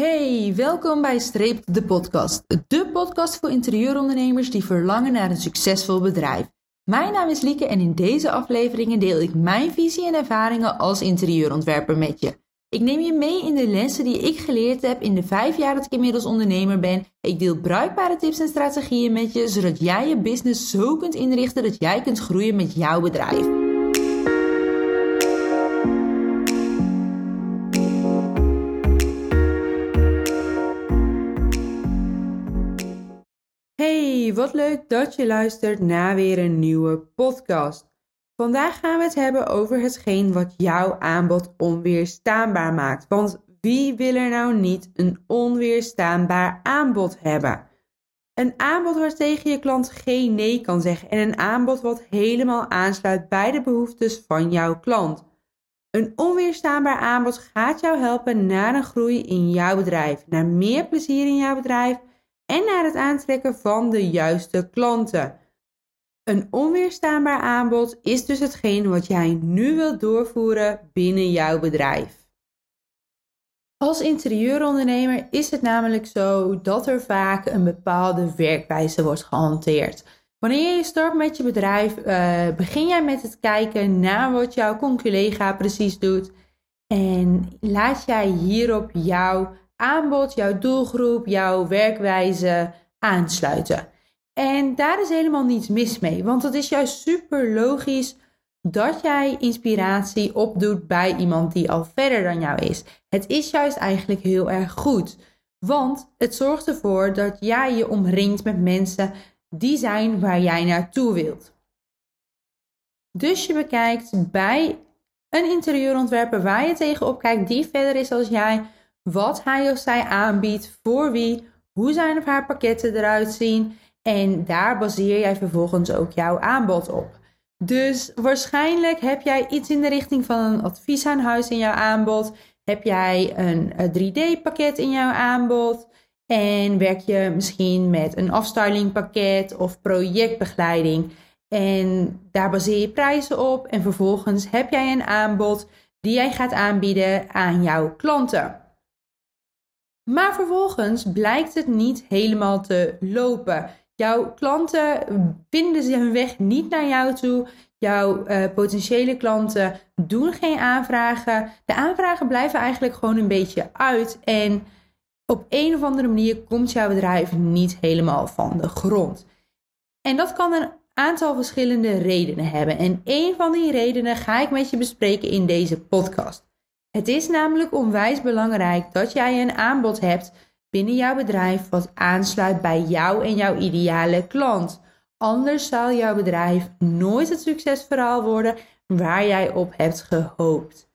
Hey, welkom bij Streep de podcast. De podcast voor interieurondernemers die verlangen naar een succesvol bedrijf. Mijn naam is Lieke en in deze afleveringen deel ik mijn visie en ervaringen als interieurontwerper met je. Ik neem je mee in de lessen die ik geleerd heb in de vijf jaar dat ik inmiddels ondernemer ben. Ik deel bruikbare tips en strategieën met je, zodat jij je business zo kunt inrichten dat jij kunt groeien met jouw bedrijf. Hey, wat leuk dat je luistert naar weer een nieuwe podcast. Vandaag gaan we het hebben over hetgeen wat jouw aanbod onweerstaanbaar maakt. Want wie wil er nou niet een onweerstaanbaar aanbod hebben? Een aanbod waar tegen je klant geen nee kan zeggen en een aanbod wat helemaal aansluit bij de behoeftes van jouw klant. Een onweerstaanbaar aanbod gaat jou helpen naar een groei in jouw bedrijf, naar meer plezier in jouw bedrijf en naar het aantrekken van de juiste klanten. Een onweerstaanbaar aanbod is dus hetgeen wat jij nu wilt doorvoeren binnen jouw bedrijf. Als interieurondernemer is het namelijk zo dat er vaak een bepaalde werkwijze wordt gehanteerd. Wanneer je start met je bedrijf, uh, begin jij met het kijken naar wat jouw conculega precies doet. En laat jij hierop jouw aanbod, jouw doelgroep, jouw werkwijze aansluiten. En daar is helemaal niets mis mee, want het is juist super logisch dat jij inspiratie opdoet bij iemand die al verder dan jou is. Het is juist eigenlijk heel erg goed, want het zorgt ervoor dat jij je omringt met mensen die zijn waar jij naartoe wilt. Dus je bekijkt bij een interieurontwerper waar je tegenop kijkt, die verder is als jij, wat hij of zij aanbiedt, voor wie, hoe zijn of haar pakketten eruit zien en daar baseer jij vervolgens ook jouw aanbod op. Dus waarschijnlijk heb jij iets in de richting van een advies aan huis in jouw aanbod. Heb jij een 3D-pakket in jouw aanbod? En werk je misschien met een afstylingpakket of projectbegeleiding? En daar baseer je prijzen op. En vervolgens heb jij een aanbod die jij gaat aanbieden aan jouw klanten. Maar vervolgens blijkt het niet helemaal te lopen. Jouw klanten vinden hun weg niet naar jou toe. Jouw uh, potentiële klanten doen geen aanvragen. De aanvragen blijven eigenlijk gewoon een beetje uit. En op een of andere manier komt jouw bedrijf niet helemaal van de grond. En dat kan een aantal verschillende redenen hebben. En een van die redenen ga ik met je bespreken in deze podcast. Het is namelijk onwijs belangrijk dat jij een aanbod hebt binnen jouw bedrijf wat aansluit bij jou en jouw ideale klant. Anders zal jouw bedrijf nooit het succesverhaal worden waar jij op hebt gehoopt.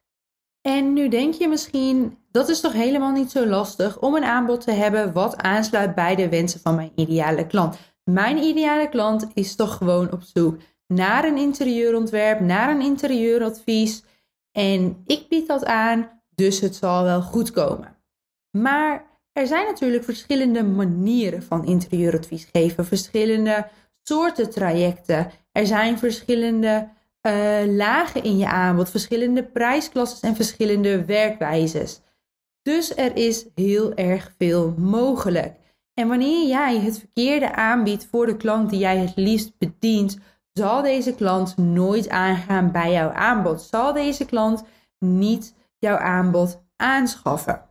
En nu denk je misschien, dat is toch helemaal niet zo lastig om een aanbod te hebben wat aansluit bij de wensen van mijn ideale klant. Mijn ideale klant is toch gewoon op zoek naar een interieurontwerp, naar een interieuradvies. En ik bied dat aan, dus het zal wel goed komen. Maar er zijn natuurlijk verschillende manieren van interieuradvies geven, verschillende soorten trajecten. Er zijn verschillende uh, lagen in je aanbod, verschillende prijsklassen en verschillende werkwijzes. Dus er is heel erg veel mogelijk. En wanneer jij het verkeerde aanbiedt voor de klant die jij het liefst bedient, zal deze klant nooit aangaan bij jouw aanbod. Zal deze klant niet jouw aanbod aanschaffen.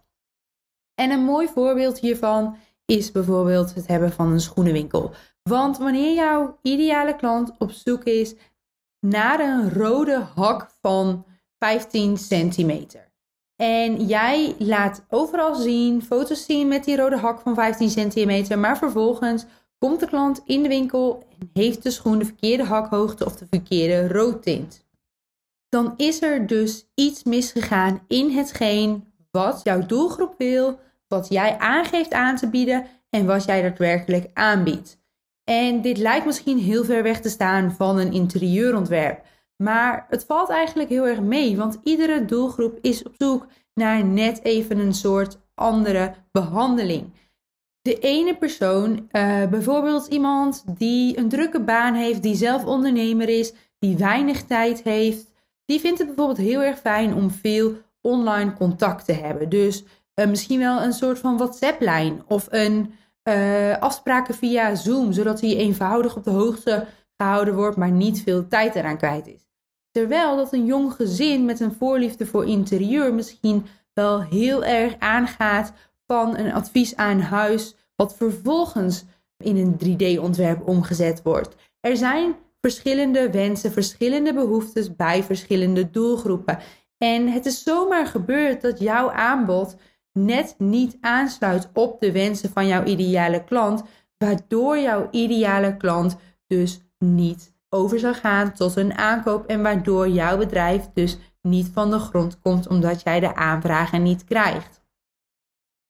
En een mooi voorbeeld hiervan is bijvoorbeeld het hebben van een schoenenwinkel. Want wanneer jouw ideale klant op zoek is naar een rode hak van 15 centimeter. En jij laat overal zien, foto's zien met die rode hak van 15 centimeter. Maar vervolgens komt de klant in de winkel en heeft de schoen de verkeerde hakhoogte of de verkeerde roodtint. Dan is er dus iets misgegaan in hetgeen wat jouw doelgroep wil, wat jij aangeeft aan te bieden en wat jij daadwerkelijk aanbiedt. En dit lijkt misschien heel ver weg te staan van een interieurontwerp. Maar het valt eigenlijk heel erg mee, want iedere doelgroep is op zoek naar net even een soort andere behandeling. De ene persoon, uh, bijvoorbeeld iemand die een drukke baan heeft, die zelf ondernemer is, die weinig tijd heeft, die vindt het bijvoorbeeld heel erg fijn om veel online contact te hebben. Dus uh, misschien wel een soort van WhatsApp-lijn of een uh, afspraken via Zoom, zodat hij eenvoudig op de hoogte gehouden wordt, maar niet veel tijd eraan kwijt is. Terwijl dat een jong gezin met een voorliefde voor interieur misschien wel heel erg aangaat van een advies aan huis, wat vervolgens in een 3D-ontwerp omgezet wordt. Er zijn verschillende wensen, verschillende behoeftes bij verschillende doelgroepen. En het is zomaar gebeurd dat jouw aanbod net niet aansluit op de wensen van jouw ideale klant, waardoor jouw ideale klant dus niet over zal gaan tot een aankoop en waardoor jouw bedrijf dus niet van de grond komt omdat jij de aanvragen niet krijgt.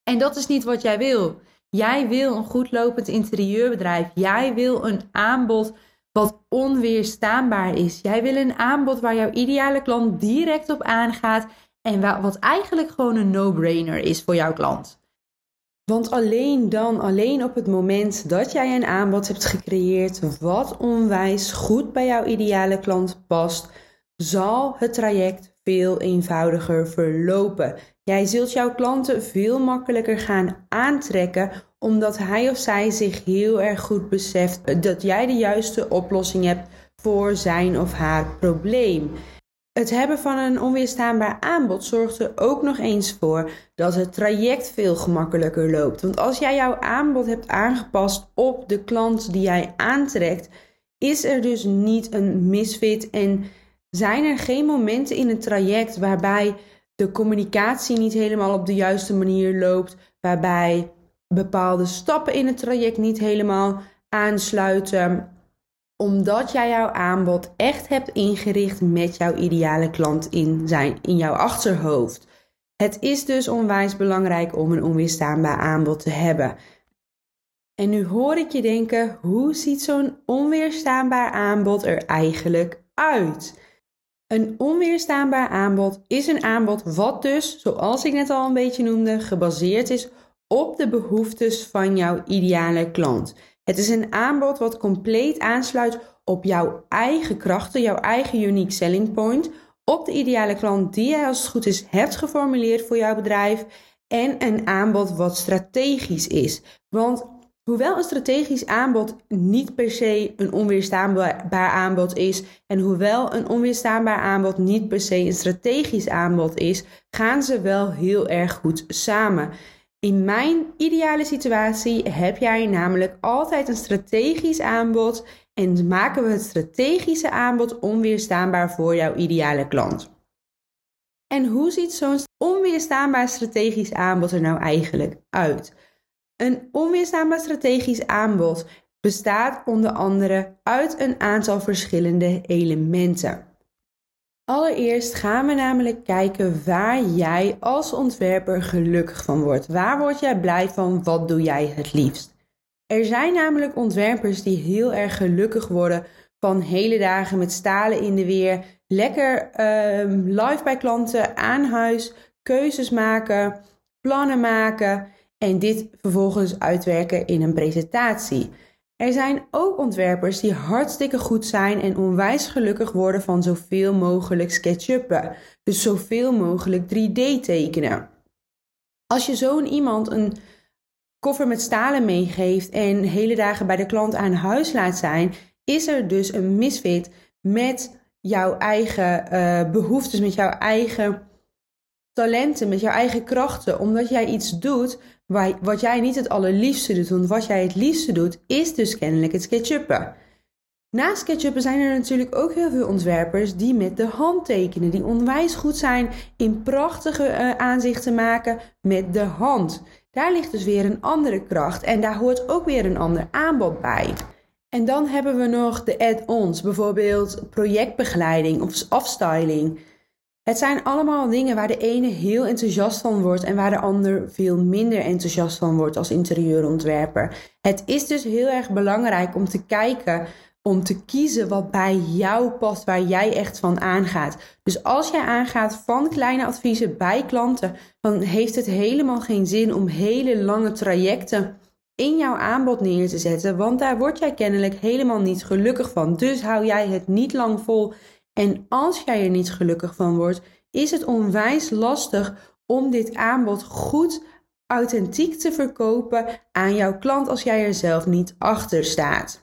En dat is niet wat jij wil. Jij wil een goed lopend interieurbedrijf. Jij wil een aanbod wat onweerstaanbaar is. Jij wil een aanbod waar jouw ideale klant direct op aangaat en wat eigenlijk gewoon een no-brainer is voor jouw klant. Want alleen dan, alleen op het moment dat jij een aanbod hebt gecreëerd wat onwijs goed bij jouw ideale klant past, zal het traject veel eenvoudiger verlopen. Jij zult jouw klanten veel makkelijker gaan aantrekken omdat hij of zij zich heel erg goed beseft dat jij de juiste oplossing hebt voor zijn of haar probleem. Het hebben van een onweerstaanbaar aanbod zorgt er ook nog eens voor dat het traject veel gemakkelijker loopt. Want als jij jouw aanbod hebt aangepast op de klant die jij aantrekt, is er dus niet een misfit en zijn er geen momenten in het traject waarbij de communicatie niet helemaal op de juiste manier loopt, waarbij bepaalde stappen in het traject niet helemaal aansluiten, omdat jij jouw aanbod echt hebt ingericht met jouw ideale klant in, zijn, in jouw achterhoofd. Het is dus onwijs belangrijk om een onweerstaanbaar aanbod te hebben. En nu hoor ik je denken: hoe ziet zo'n onweerstaanbaar aanbod er eigenlijk uit? Een onweerstaanbaar aanbod is een aanbod wat dus, zoals ik net al een beetje noemde, gebaseerd is op de behoeftes van jouw ideale klant. Het is een aanbod wat compleet aansluit op jouw eigen krachten, jouw eigen unique selling point, op de ideale klant die jij als het goed is hebt geformuleerd voor jouw bedrijf en een aanbod wat strategisch is. Want hoewel een strategisch aanbod niet per se een onweerstaanbaar aanbod is en hoewel een onweerstaanbaar aanbod niet per se een strategisch aanbod is, gaan ze wel heel erg goed samen. In mijn ideale situatie heb jij namelijk altijd een strategisch aanbod en maken we het strategische aanbod onweerstaanbaar voor jouw ideale klant. En hoe ziet zo'n onweerstaanbaar strategisch aanbod er nou eigenlijk uit? Een onweerstaanbaar strategisch aanbod bestaat onder andere uit een aantal verschillende elementen. Allereerst gaan we namelijk kijken waar jij als ontwerper gelukkig van wordt. Waar word jij blij van? Wat doe jij het liefst? Er zijn namelijk ontwerpers die heel erg gelukkig worden van hele dagen met stalen in de weer, lekker uh, live bij klanten aan huis, keuzes maken, plannen maken en dit vervolgens uitwerken in een presentatie. Er zijn ook ontwerpers die hartstikke goed zijn en onwijs gelukkig worden van zoveel mogelijk SketchUppen. Dus zoveel mogelijk 3D tekenen. Als je zo'n iemand een koffer met stalen meegeeft en hele dagen bij de klant aan huis laat zijn, is er dus een misfit met jouw eigen uh, behoeftes, met jouw eigen talenten, met jouw eigen krachten, omdat jij iets doet wat jij niet het allerliefste doet. Want wat jij het liefste doet, is dus kennelijk het SketchUppen. Naast SketchUppen zijn er natuurlijk ook heel veel ontwerpers die met de hand tekenen. Die onwijs goed zijn in prachtige uh, aanzichten maken met de hand. Daar ligt dus weer een andere kracht en daar hoort ook weer een ander aanbod bij. En dan hebben we nog de add-ons, bijvoorbeeld projectbegeleiding of afstyling. Het zijn allemaal dingen waar de ene heel enthousiast van wordt en waar de ander veel minder enthousiast van wordt als interieurontwerper. Het is dus heel erg belangrijk om te kijken, om te kiezen wat bij jou past, waar jij echt van aangaat. Dus als jij aangaat van kleine adviezen bij klanten, dan heeft het helemaal geen zin om hele lange trajecten in jouw aanbod neer te zetten, want daar word jij kennelijk helemaal niet gelukkig van. Dus hou jij het niet lang vol en als jij er niet gelukkig van wordt, is het onwijs lastig om dit aanbod goed authentiek te verkopen aan jouw klant als jij er zelf niet achter staat.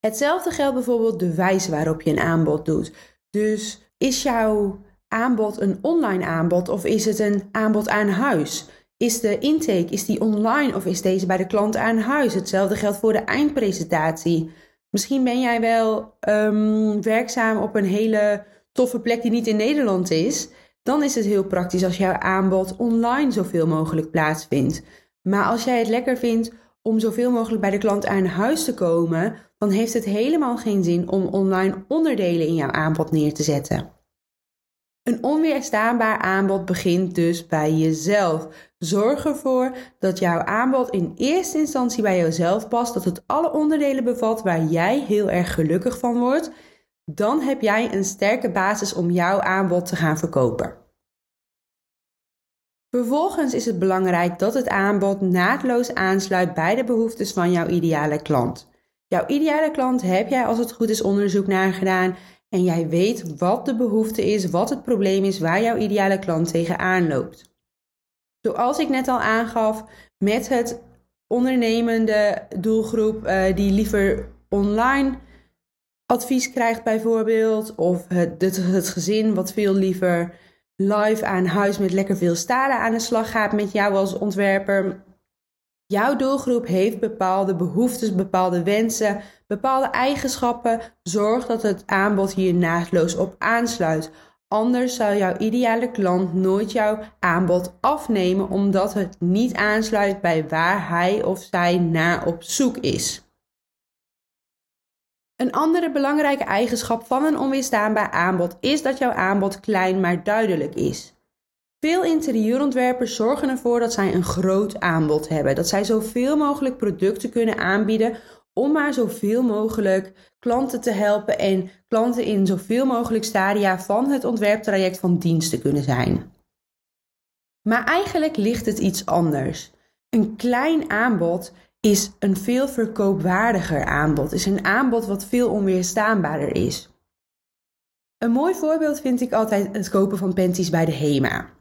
Hetzelfde geldt bijvoorbeeld de wijze waarop je een aanbod doet. Dus is jouw aanbod een online aanbod of is het een aanbod aan huis? Is de intake is die online of is deze bij de klant aan huis? Hetzelfde geldt voor de eindpresentatie. Misschien ben jij wel um, werkzaam op een hele toffe plek die niet in Nederland is. Dan is het heel praktisch als jouw aanbod online zoveel mogelijk plaatsvindt. Maar als jij het lekker vindt om zoveel mogelijk bij de klant aan huis te komen, dan heeft het helemaal geen zin om online onderdelen in jouw aanbod neer te zetten. Een onweerstaanbaar aanbod begint dus bij jezelf. Zorg ervoor dat jouw aanbod in eerste instantie bij jezelf past, dat het alle onderdelen bevat waar jij heel erg gelukkig van wordt. Dan heb jij een sterke basis om jouw aanbod te gaan verkopen. Vervolgens is het belangrijk dat het aanbod naadloos aansluit bij de behoeftes van jouw ideale klant. Jouw ideale klant heb jij als het goed is onderzoek naar gedaan en jij weet wat de behoefte is, wat het probleem is waar jouw ideale klant tegenaan loopt. Zoals ik net al aangaf, met het ondernemende doelgroep uh, die liever online advies krijgt bijvoorbeeld, of het, het, het gezin wat veel liever live aan huis met lekker veel stalen aan de slag gaat met jou als ontwerper. Jouw doelgroep heeft bepaalde behoeftes, bepaalde wensen, bepaalde eigenschappen. Zorg dat het aanbod hier naadloos op aansluit. Anders zal jouw ideale klant nooit jouw aanbod afnemen omdat het niet aansluit bij waar hij of zij naar op zoek is. Een andere belangrijke eigenschap van een onweerstaanbaar aanbod is dat jouw aanbod klein maar duidelijk is. Veel interieurontwerpers zorgen ervoor dat zij een groot aanbod hebben, dat zij zoveel mogelijk producten kunnen aanbieden om maar zoveel mogelijk klanten te helpen en klanten in zoveel mogelijk stadia van het ontwerptraject van dienst te kunnen zijn. Maar eigenlijk ligt het iets anders. Een klein aanbod is een veel verkoopwaardiger aanbod, is een aanbod wat veel onweerstaanbaarder is. Een mooi voorbeeld vind ik altijd het kopen van panties bij de HEMA.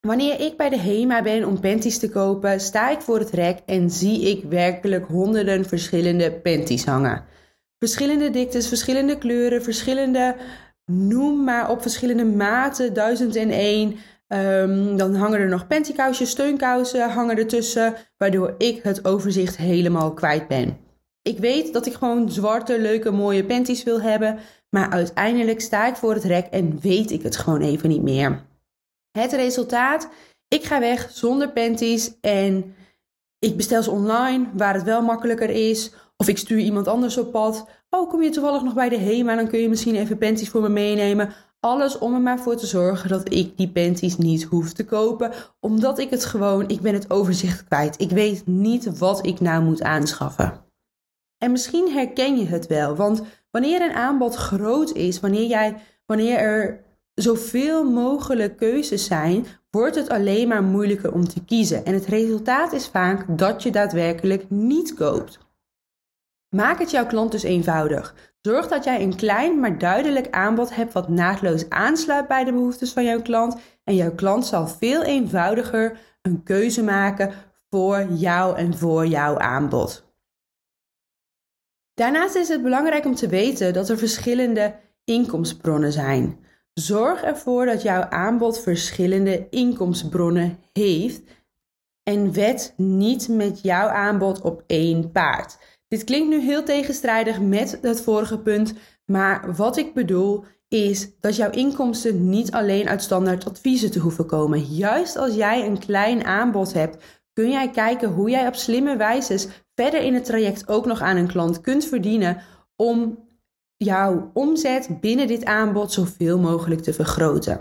Wanneer ik bij de HEMA ben om panties te kopen, sta ik voor het rek en zie ik werkelijk honderden verschillende panties hangen. Verschillende diktes, verschillende kleuren, verschillende, noem maar op, verschillende maten, duizend en één. Ehm, dan hangen er nog pantykousjes, steunkousen hangen ertussen, waardoor ik het overzicht helemaal kwijt ben. Ik weet dat ik gewoon zwarte, leuke, mooie panties wil hebben, maar uiteindelijk sta ik voor het rek en weet ik het gewoon even niet meer. Het resultaat, ik ga weg zonder panties en ik bestel ze online waar het wel makkelijker is. Of ik stuur iemand anders op pad. Oh, kom je toevallig nog bij de HEMA, dan kun je misschien even panties voor me meenemen. Alles om er maar voor te zorgen dat ik die panties niet hoef te kopen. Omdat ik het gewoon, ik ben het overzicht kwijt. Ik weet niet wat ik nou moet aanschaffen. En misschien herken je het wel, want wanneer een aanbod groot is, wanneer, jij, wanneer er zoveel mogelijk keuzes zijn, wordt het alleen maar moeilijker om te kiezen. En het resultaat is vaak dat je daadwerkelijk niet koopt. Maak het jouw klant dus eenvoudig. Zorg dat jij een klein maar duidelijk aanbod hebt wat naadloos aansluit bij de behoeftes van jouw klant. En jouw klant zal veel eenvoudiger een keuze maken voor jou en voor jouw aanbod. Daarnaast is het belangrijk om te weten dat er verschillende inkomstenbronnen zijn. Zorg ervoor dat jouw aanbod verschillende inkomstenbronnen heeft en wet niet met jouw aanbod op één paard. Dit klinkt nu heel tegenstrijdig met het vorige punt, maar wat ik bedoel is dat jouw inkomsten niet alleen uit standaard adviezen te hoeven komen. Juist als jij een klein aanbod hebt, kun jij kijken hoe jij op slimme wijze verder in het traject ook nog aan een klant kunt verdienen om jouw omzet binnen dit aanbod zoveel mogelijk te vergroten.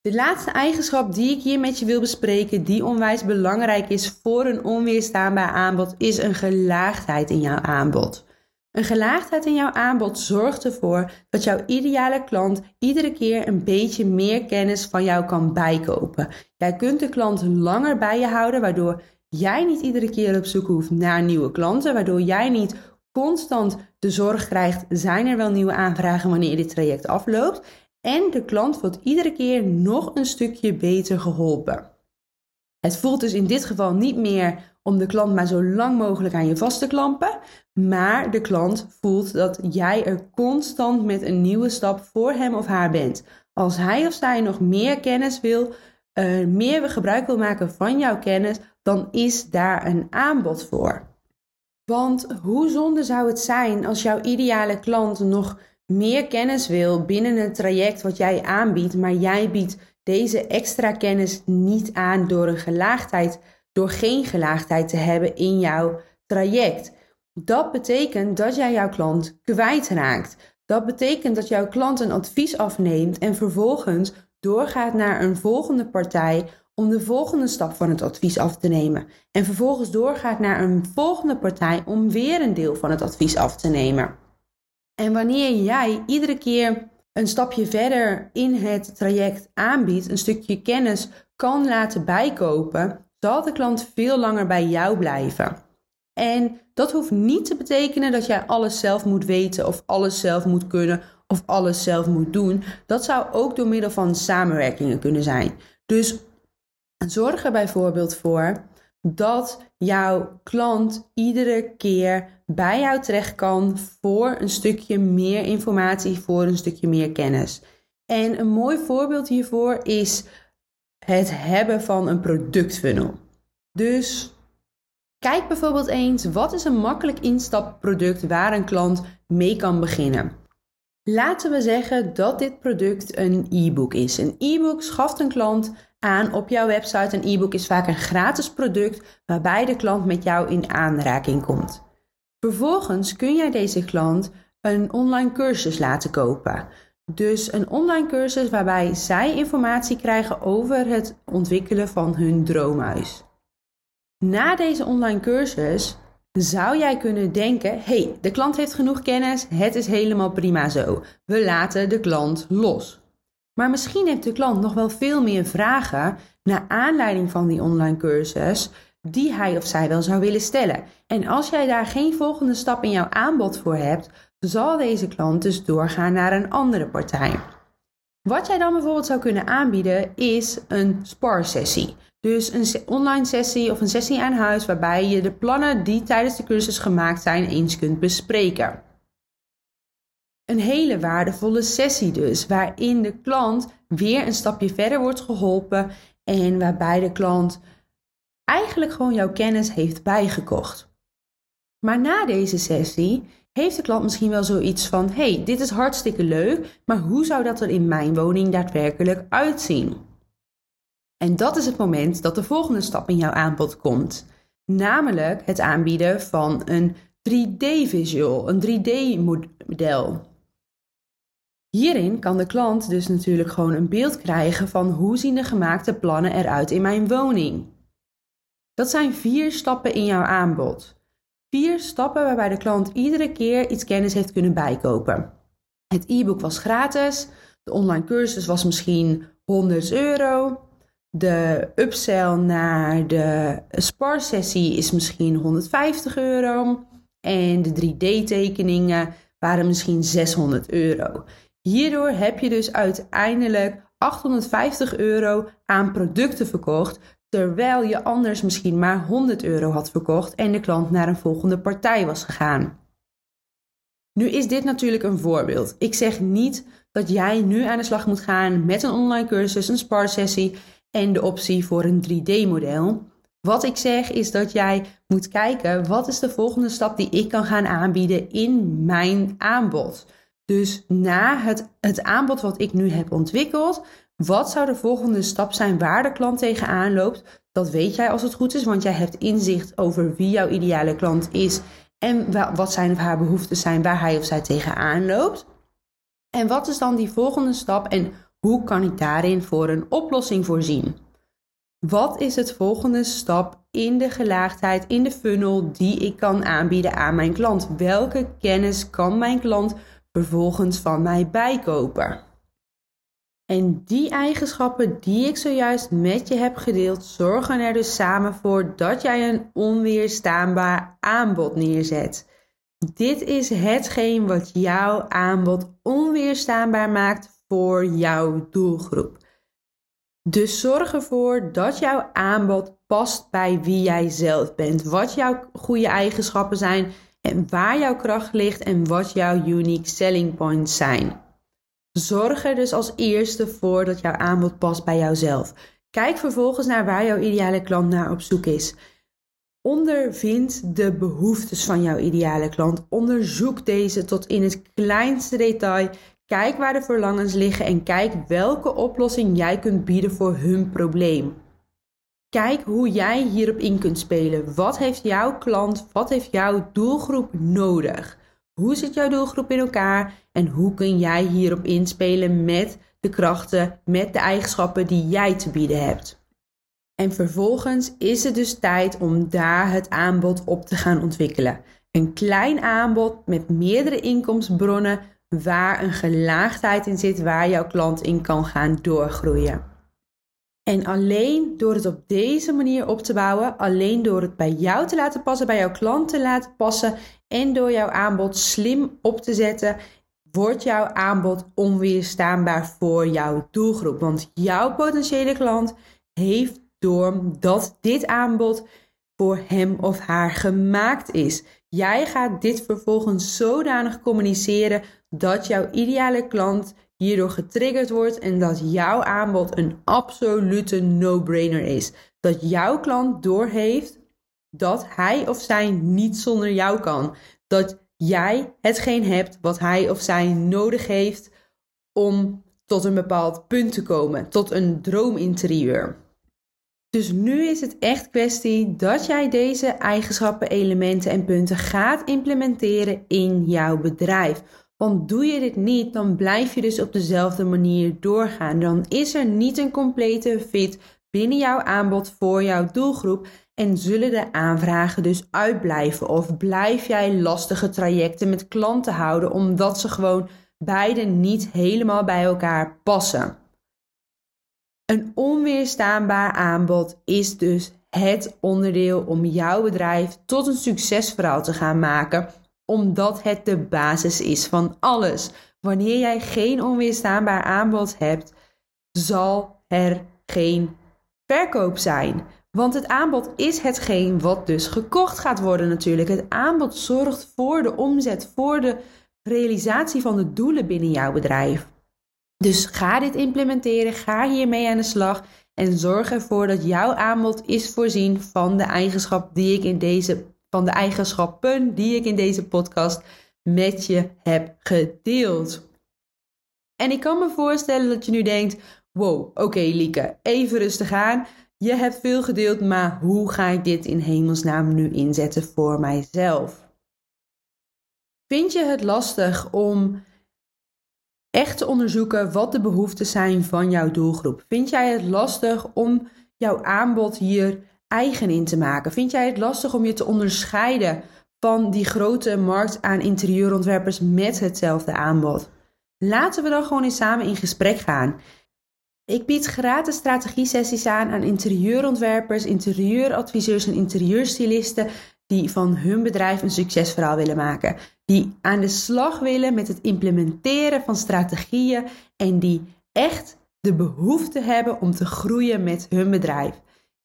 De laatste eigenschap die ik hier met je wil bespreken, die onwijs belangrijk is voor een onweerstaanbaar aanbod, is een gelaagdheid in jouw aanbod. Een gelaagdheid in jouw aanbod zorgt ervoor dat jouw ideale klant iedere keer een beetje meer kennis van jou kan bijkopen. Jij kunt de klant langer bij je houden, waardoor jij niet iedere keer op zoek hoeft naar nieuwe klanten, waardoor jij niet constant de zorg krijgt: zijn er wel nieuwe aanvragen wanneer dit traject afloopt? En de klant wordt iedere keer nog een stukje beter geholpen. Het voelt dus in dit geval niet meer om de klant maar zo lang mogelijk aan je vast te klampen, maar de klant voelt dat jij er constant met een nieuwe stap voor hem of haar bent. Als hij of zij nog meer kennis wil, uh, meer gebruik wil maken van jouw kennis, dan is daar een aanbod voor. Want hoe zonde zou het zijn als jouw ideale klant nog meer kennis wil binnen het traject wat jij aanbiedt, maar jij biedt deze extra kennis niet aan door een gelaagdheid, door geen gelaagdheid te hebben in jouw traject. Dat betekent dat jij jouw klant kwijtraakt. Dat betekent dat jouw klant een advies afneemt en vervolgens doorgaat naar een volgende partij om de volgende stap van het advies af te nemen. En vervolgens doorgaat naar een volgende partij om weer een deel van het advies af te nemen. En wanneer jij iedere keer een stapje verder in het traject aanbiedt, een stukje kennis kan laten bijkopen, zal de klant veel langer bij jou blijven. En dat hoeft niet te betekenen dat jij alles zelf moet weten of alles zelf moet kunnen of alles zelf moet doen. Dat zou ook door middel van samenwerkingen kunnen zijn. Dus zorg er bijvoorbeeld voor dat jouw klant iedere keer bij jou terecht kan voor een stukje meer informatie, voor een stukje meer kennis. En een mooi voorbeeld hiervoor is het hebben van een productfunnel. Dus kijk bijvoorbeeld eens wat is een makkelijk instapproduct waar een klant mee kan beginnen. Laten we zeggen dat dit product een e-book is. Een e-book schaft een klant aan op jouw website. Een e-book is vaak een gratis product waarbij de klant met jou in aanraking komt. Vervolgens kun jij deze klant een online cursus laten kopen. Dus een online cursus waarbij zij informatie krijgen over het ontwikkelen van hun droomhuis. Na deze online cursus zou jij kunnen denken: hey, de klant heeft genoeg kennis, het is helemaal prima zo. We laten de klant los. Maar misschien heeft de klant nog wel veel meer vragen naar aanleiding van die online cursus die hij of zij wel zou willen stellen. En als jij daar geen volgende stap in jouw aanbod voor hebt, zal deze klant dus doorgaan naar een andere partij. Wat jij dan bijvoorbeeld zou kunnen aanbieden is een sparsessie. Dus een online sessie of een sessie aan huis waarbij je de plannen die tijdens de cursus gemaakt zijn eens kunt bespreken. Een hele waardevolle sessie dus, waarin de klant weer een stapje verder wordt geholpen en waarbij de klant eigenlijk gewoon jouw kennis heeft bijgekocht. Maar na deze sessie heeft de klant misschien wel zoiets van: hey, dit is hartstikke leuk, maar hoe zou dat er in mijn woning daadwerkelijk uitzien? En dat is het moment dat de volgende stap in jouw aanbod komt, namelijk het aanbieden van een 3D-visual, een 3D-model. Hierin kan de klant dus natuurlijk gewoon een beeld krijgen van hoe zien de gemaakte plannen eruit in mijn woning. Dat zijn vier stappen in jouw aanbod. Vier stappen waarbij de klant iedere keer iets kennis heeft kunnen bijkopen. Het e-book was gratis, de online cursus was misschien 100 euro, de upsell naar de sparsessie is misschien 150 euro en de 3D-tekeningen waren misschien 600 euro. Hierdoor heb je dus uiteindelijk 850 euro aan producten verkocht, terwijl je anders misschien maar 100 euro had verkocht en de klant naar een volgende partij was gegaan. Nu is dit natuurlijk een voorbeeld. Ik zeg niet dat jij nu aan de slag moet gaan met een online cursus, een sparsessie en de optie voor een 3D-model. Wat ik zeg is dat jij moet kijken wat is de volgende stap die ik kan gaan aanbieden in mijn aanbod. Dus na het, het aanbod wat ik nu heb ontwikkeld, wat zou de volgende stap zijn waar de klant tegenaan loopt? Dat weet jij als het goed is, want jij hebt inzicht over wie jouw ideale klant is en wat zijn of haar behoeften zijn waar hij of zij tegenaan loopt. En wat is dan die volgende stap en hoe kan ik daarin voor een oplossing voorzien? Wat is het volgende stap in de gelaagdheid, in de funnel die ik kan aanbieden aan mijn klant? Welke kennis kan mijn klant vervolgens van mij bijkopen. En die eigenschappen die ik zojuist met je heb gedeeld, zorgen er dus samen voor dat jij een onweerstaanbaar aanbod neerzet. Dit is hetgeen wat jouw aanbod onweerstaanbaar maakt voor jouw doelgroep. Dus zorg ervoor dat jouw aanbod past bij wie jij zelf bent. Wat jouw goede eigenschappen zijn en waar jouw kracht ligt en wat jouw unique selling points zijn. Zorg er dus als eerste voor dat jouw aanbod past bij jouzelf. Kijk vervolgens naar waar jouw ideale klant naar op zoek is. Ondervind de behoeftes van jouw ideale klant. Onderzoek deze tot in het kleinste detail. Kijk waar de verlangens liggen en kijk welke oplossing jij kunt bieden voor hun probleem. Kijk hoe jij hierop in kunt spelen. Wat heeft jouw klant, wat heeft jouw doelgroep nodig? Hoe zit jouw doelgroep in elkaar en hoe kun jij hierop inspelen met de krachten, met de eigenschappen die jij te bieden hebt? En vervolgens is het dus tijd om daar het aanbod op te gaan ontwikkelen. Een klein aanbod met meerdere inkomstenbronnen waar een gelaagdheid in zit waar jouw klant in kan gaan doorgroeien. En alleen door het op deze manier op te bouwen, alleen door het bij jou te laten passen, bij jouw klant te laten passen en door jouw aanbod slim op te zetten, wordt jouw aanbod onweerstaanbaar voor jouw doelgroep. Want jouw potentiële klant heeft door dat dit aanbod voor hem of haar gemaakt is. Jij gaat dit vervolgens zodanig communiceren dat jouw ideale klant hierdoor getriggerd wordt en dat jouw aanbod een absolute no-brainer is. Dat jouw klant doorheeft dat hij of zij niet zonder jou kan. Dat jij hetgeen hebt wat hij of zij nodig heeft om tot een bepaald punt te komen, tot een droominterieur. Dus nu is het echt kwestie dat jij deze eigenschappen, elementen en punten gaat implementeren in jouw bedrijf. Want doe je dit niet, dan blijf je dus op dezelfde manier doorgaan. Dan is er niet een complete fit binnen jouw aanbod voor jouw doelgroep en zullen de aanvragen dus uitblijven. Of blijf jij lastige trajecten met klanten houden omdat ze gewoon beide niet helemaal bij elkaar passen. Een onweerstaanbaar aanbod is dus het onderdeel om jouw bedrijf tot een succesverhaal te gaan maken, omdat het de basis is van alles. Wanneer jij geen onweerstaanbaar aanbod hebt, zal er geen verkoop zijn. Want het aanbod is hetgeen wat dus gekocht gaat worden natuurlijk. Het aanbod zorgt voor de omzet, voor de realisatie van de doelen binnen jouw bedrijf. Dus ga dit implementeren, ga hiermee aan de slag en zorg ervoor dat jouw aanbod is voorzien van de eigenschap die ik in deze van de eigenschappen die ik in deze podcast met je heb gedeeld. En ik kan me voorstellen dat je nu denkt: wow, oké Lieke, even rustig aan. Je hebt veel gedeeld, maar hoe ga ik dit in hemelsnaam nu inzetten voor mijzelf? Vind je het lastig om echt te onderzoeken wat de behoeften zijn van jouw doelgroep? Vind jij het lastig om jouw aanbod hier eigen in te maken? Vind jij het lastig om je te onderscheiden van die grote markt aan interieurontwerpers met hetzelfde aanbod? Laten we dan gewoon eens samen in gesprek gaan. Ik bied gratis strategie-sessies aan aan interieurontwerpers, interieuradviseurs en interieurstylisten die van hun bedrijf een succesverhaal willen maken. Die aan de slag willen met het implementeren van strategieën en die echt de behoefte hebben om te groeien met hun bedrijf.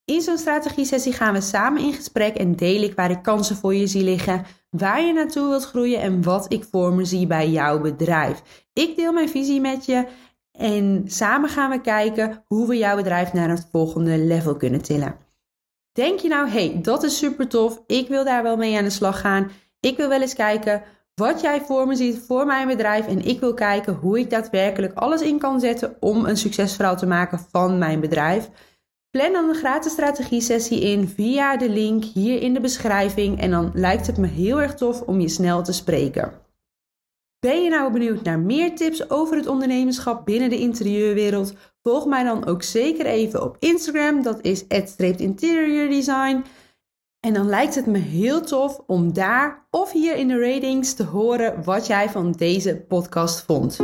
In zo'n strategie-sessie gaan we samen in gesprek en deel ik waar ik kansen voor je zie liggen, waar je naartoe wilt groeien en wat ik voor me zie bij jouw bedrijf. Ik deel mijn visie met je en samen gaan we kijken hoe we jouw bedrijf naar het volgende level kunnen tillen. Denk je nou, hey, dat is super tof, ik wil daar wel mee aan de slag gaan. Ik wil wel eens kijken wat jij voor me ziet voor mijn bedrijf en ik wil kijken hoe ik daadwerkelijk alles in kan zetten om een succesverhaal te maken van mijn bedrijf. Plan dan een gratis strategie-sessie in via de link hier in de beschrijving en dan lijkt het me heel erg tof om je snel te spreken. Ben je nou benieuwd naar meer tips over het ondernemerschap binnen de interieurwereld? Volg mij dan ook zeker even op Instagram, dat is @interieurdesign. En dan lijkt het me heel tof om daar of hier in de ratings te horen wat jij van deze podcast vond.